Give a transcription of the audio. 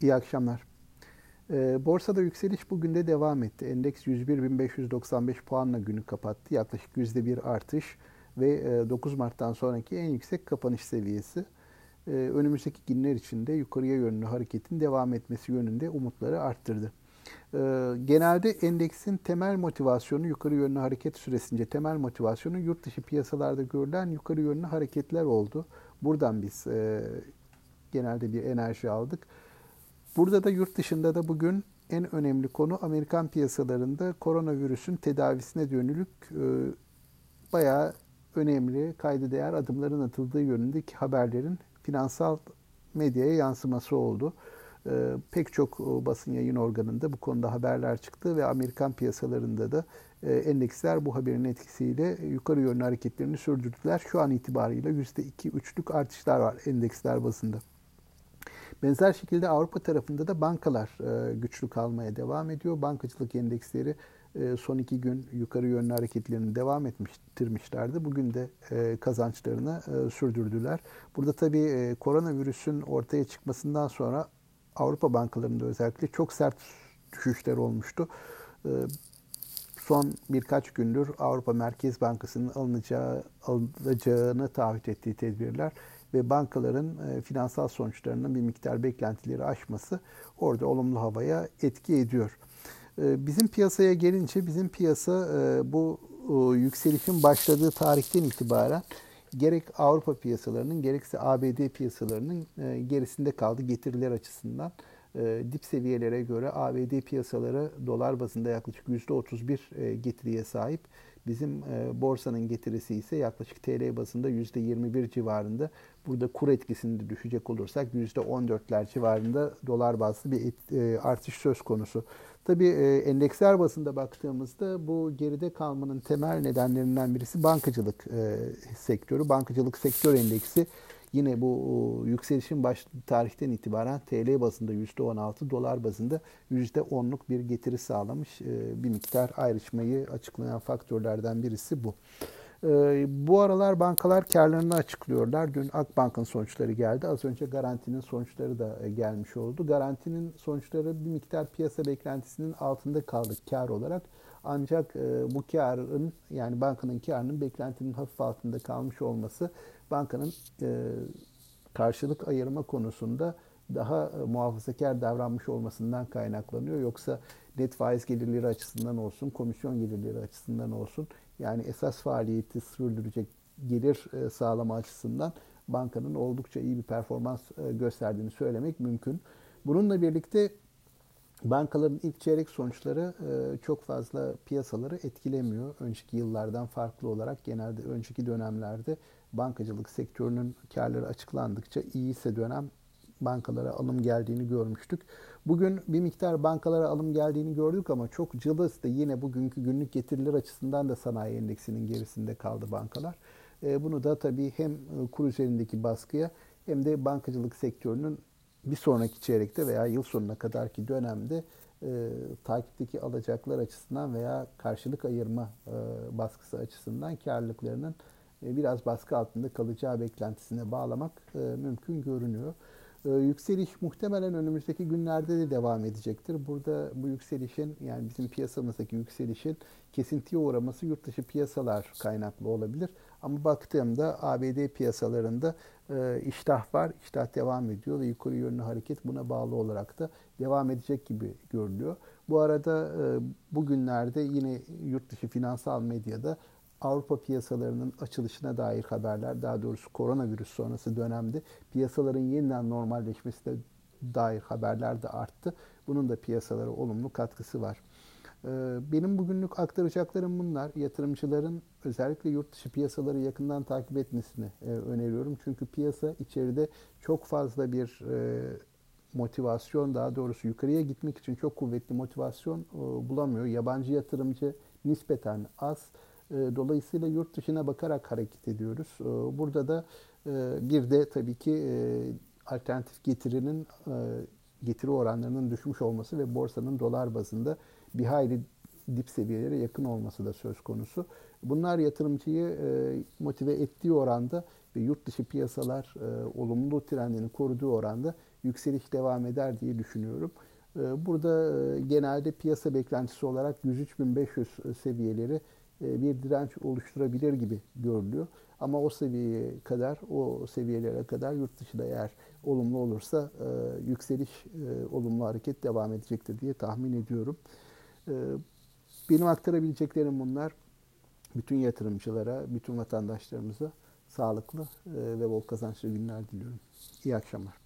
İyi akşamlar. E, borsada yükseliş bugün de devam etti. Endeks 101.595 puanla günü kapattı. Yaklaşık %1 artış ve e, 9 Mart'tan sonraki en yüksek kapanış seviyesi. E, önümüzdeki günler içinde yukarıya yönlü hareketin devam etmesi yönünde umutları arttırdı. E, genelde endeksin temel motivasyonu yukarı yönlü hareket süresince temel motivasyonu yurt dışı piyasalarda görülen yukarı yönlü hareketler oldu. Buradan biz e, genelde bir enerji aldık. Burada da yurt dışında da bugün en önemli konu Amerikan piyasalarında koronavirüsün tedavisine dönülük e, bayağı önemli, kaydı değer adımların atıldığı yönündeki haberlerin finansal medyaya yansıması oldu. E, pek çok basın yayın organında bu konuda haberler çıktı ve Amerikan piyasalarında da e, endeksler bu haberin etkisiyle yukarı yönlü hareketlerini sürdürdüler. Şu an itibarıyla %2-3'lük artışlar var endeksler bazında. Benzer şekilde Avrupa tarafında da bankalar e, güçlü kalmaya devam ediyor. Bankacılık endeksleri e, son iki gün yukarı yönlü hareketlerini devam ettirmişlerdi. Bugün de e, kazançlarını sürdürdüler. Burada tabii koronavirüsün ortaya çıkmasından sonra Avrupa bankalarında özellikle çok sert düşüşler olmuştu. Son birkaç gündür Avrupa Merkez Bankası'nın alınacağı, alınacağını taahhüt ettiği tedbirler ve bankaların e, finansal sonuçlarının bir miktar beklentileri aşması orada olumlu havaya etki ediyor. E, bizim piyasaya gelince bizim piyasa e, bu yükselişin başladığı tarihten itibaren gerek Avrupa piyasalarının gerekse ABD piyasalarının gerisinde kaldı getiriler açısından. Dip seviyelere göre ABD piyasaları dolar bazında yaklaşık %31 getiriye sahip. Bizim e, borsanın getirisi ise yaklaşık TL bazında %21 civarında. Burada kur etkisinde düşecek olursak %14'ler civarında dolar bazlı bir et, e, artış söz konusu. Tabii e, endeksler basında baktığımızda bu geride kalmanın temel nedenlerinden birisi bankacılık e, sektörü. Bankacılık sektör endeksi Yine bu yükselişin başladığı tarihten itibaren TL bazında %16, dolar bazında %10'luk bir getiri sağlamış. E, bir miktar ayrışmayı açıklayan faktörlerden birisi bu. E, bu aralar bankalar karlarını açıklıyorlar. Dün Akbank'ın sonuçları geldi. Az önce Garanti'nin sonuçları da e, gelmiş oldu. Garanti'nin sonuçları bir miktar piyasa beklentisinin altında kaldı kar olarak. Ancak bu karın yani bankanın karının beklentinin hafif altında kalmış olması bankanın e, karşılık ayırma konusunda daha e, muhafazakar davranmış olmasından kaynaklanıyor. Yoksa net faiz gelirleri açısından olsun, komisyon gelirleri açısından olsun yani esas faaliyeti sürdürecek gelir e, sağlama açısından bankanın oldukça iyi bir performans e, gösterdiğini söylemek mümkün. Bununla birlikte bankaların ilk çeyrek sonuçları çok fazla piyasaları etkilemiyor. Önceki yıllardan farklı olarak genelde önceki dönemlerde bankacılık sektörünün karları açıklandıkça iyi ise dönem bankalara alım geldiğini görmüştük. Bugün bir miktar bankalara alım geldiğini gördük ama çok cılız da yine bugünkü günlük getiriler açısından da sanayi endeksinin gerisinde kaldı bankalar. E, bunu da tabii hem e, kur üzerindeki baskıya hem de bankacılık sektörünün bir sonraki çeyrekte veya yıl sonuna kadarki dönemde e, takipteki alacaklar açısından veya karşılık ayırma e, baskısı açısından karlılıklarının e, biraz baskı altında kalacağı beklentisine bağlamak e, mümkün görünüyor. E, yükseliş muhtemelen önümüzdeki günlerde de devam edecektir. Burada bu yükselişin yani bizim piyasamızdaki yükselişin kesintiye uğraması yurt dışı piyasalar kaynaklı olabilir. Ama baktığımda ABD piyasalarında iştah var, iştah devam ediyor ve yukarı yönlü hareket buna bağlı olarak da devam edecek gibi görülüyor. Bu arada bugünlerde yine yurt dışı finansal medyada Avrupa piyasalarının açılışına dair haberler, daha doğrusu koronavirüs sonrası dönemde piyasaların yeniden normalleşmesine dair haberler de arttı. Bunun da piyasalara olumlu katkısı var. Ee, benim bugünlük aktaracaklarım bunlar. Yatırımcıların özellikle yurt dışı piyasaları yakından takip etmesini e, öneriyorum. Çünkü piyasa içeride çok fazla bir e, motivasyon, daha doğrusu yukarıya gitmek için çok kuvvetli motivasyon e, bulamıyor. Yabancı yatırımcı nispeten az. E, dolayısıyla yurt dışına bakarak hareket ediyoruz. E, burada da e, bir de tabii ki alternatif getirinin getiri oranlarının düşmüş olması ve borsanın dolar bazında bir hayli dip seviyelere yakın olması da söz konusu. Bunlar yatırımcıyı motive ettiği oranda ve yurt dışı piyasalar olumlu trendini koruduğu oranda yükseliş devam eder diye düşünüyorum. Burada genelde piyasa beklentisi olarak 103.500 seviyeleri bir direnç oluşturabilir gibi görülüyor. Ama o seviyeye kadar, o seviyelere kadar yurt dışı da eğer olumlu olursa yükseliş, olumlu hareket devam edecektir diye tahmin ediyorum. Benim aktarabileceklerim bunlar. Bütün yatırımcılara, bütün vatandaşlarımıza sağlıklı ve bol kazançlı günler diliyorum. İyi akşamlar.